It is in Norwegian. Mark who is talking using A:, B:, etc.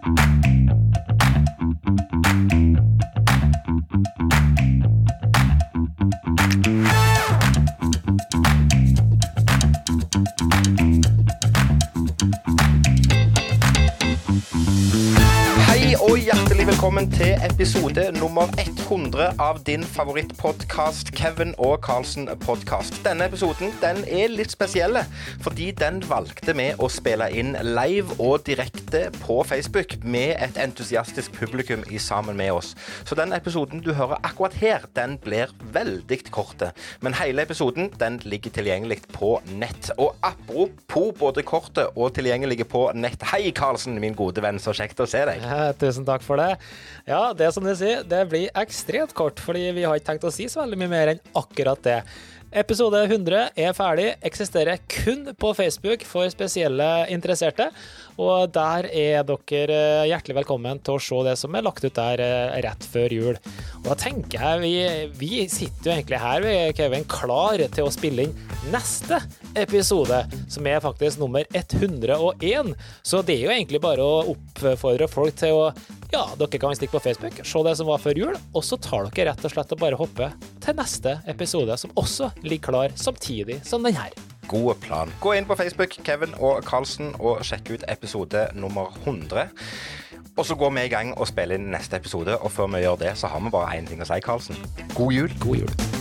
A: Hei og hjertelig velkommen til episode nummer 100 av din favorittpodkast, Kevin og Carlsen podkast. Denne episoden den er litt spesiell, fordi den valgte vi å spille inn live og direkte på Facebook med et entusiastisk publikum i sammen med oss. Så den episoden du hører akkurat her, den blir veldig kort. Men hele episoden den ligger tilgjengelig på nett. Og apropos både kortet og tilgjengelig på nett. Hei, Carlsen, min gode venn. Så kjekt å se deg.
B: Ja, tusen takk for det. Ja, det som du sier, det blir ekstremt kort, fordi vi har ikke tenkt å si så veldig mye mer enn akkurat det. Episode 100 er ferdig, eksisterer kun på Facebook for spesielle interesserte. Og der er dere hjertelig velkommen til å se det som er lagt ut der eh, rett før jul. Og da tenker jeg vi, vi sitter jo egentlig her, vi, Kevin, klar til å spille inn neste episode, som er faktisk nummer 101. Så det er jo egentlig bare å oppfordre folk til å ja, dere kan stikke på Facebook, se det som var før jul, og så tar dere rett og slett og bare hopper til neste episode, som også ligger klar samtidig som den her.
A: God plan. Gå inn på Facebook, Kevin og Carlsen, og sjekk ut episode nummer 100. Og så går vi i gang og spiller inn neste episode, og før vi gjør det, så har vi bare én ting å si, Carlsen. God jul.
B: God jul.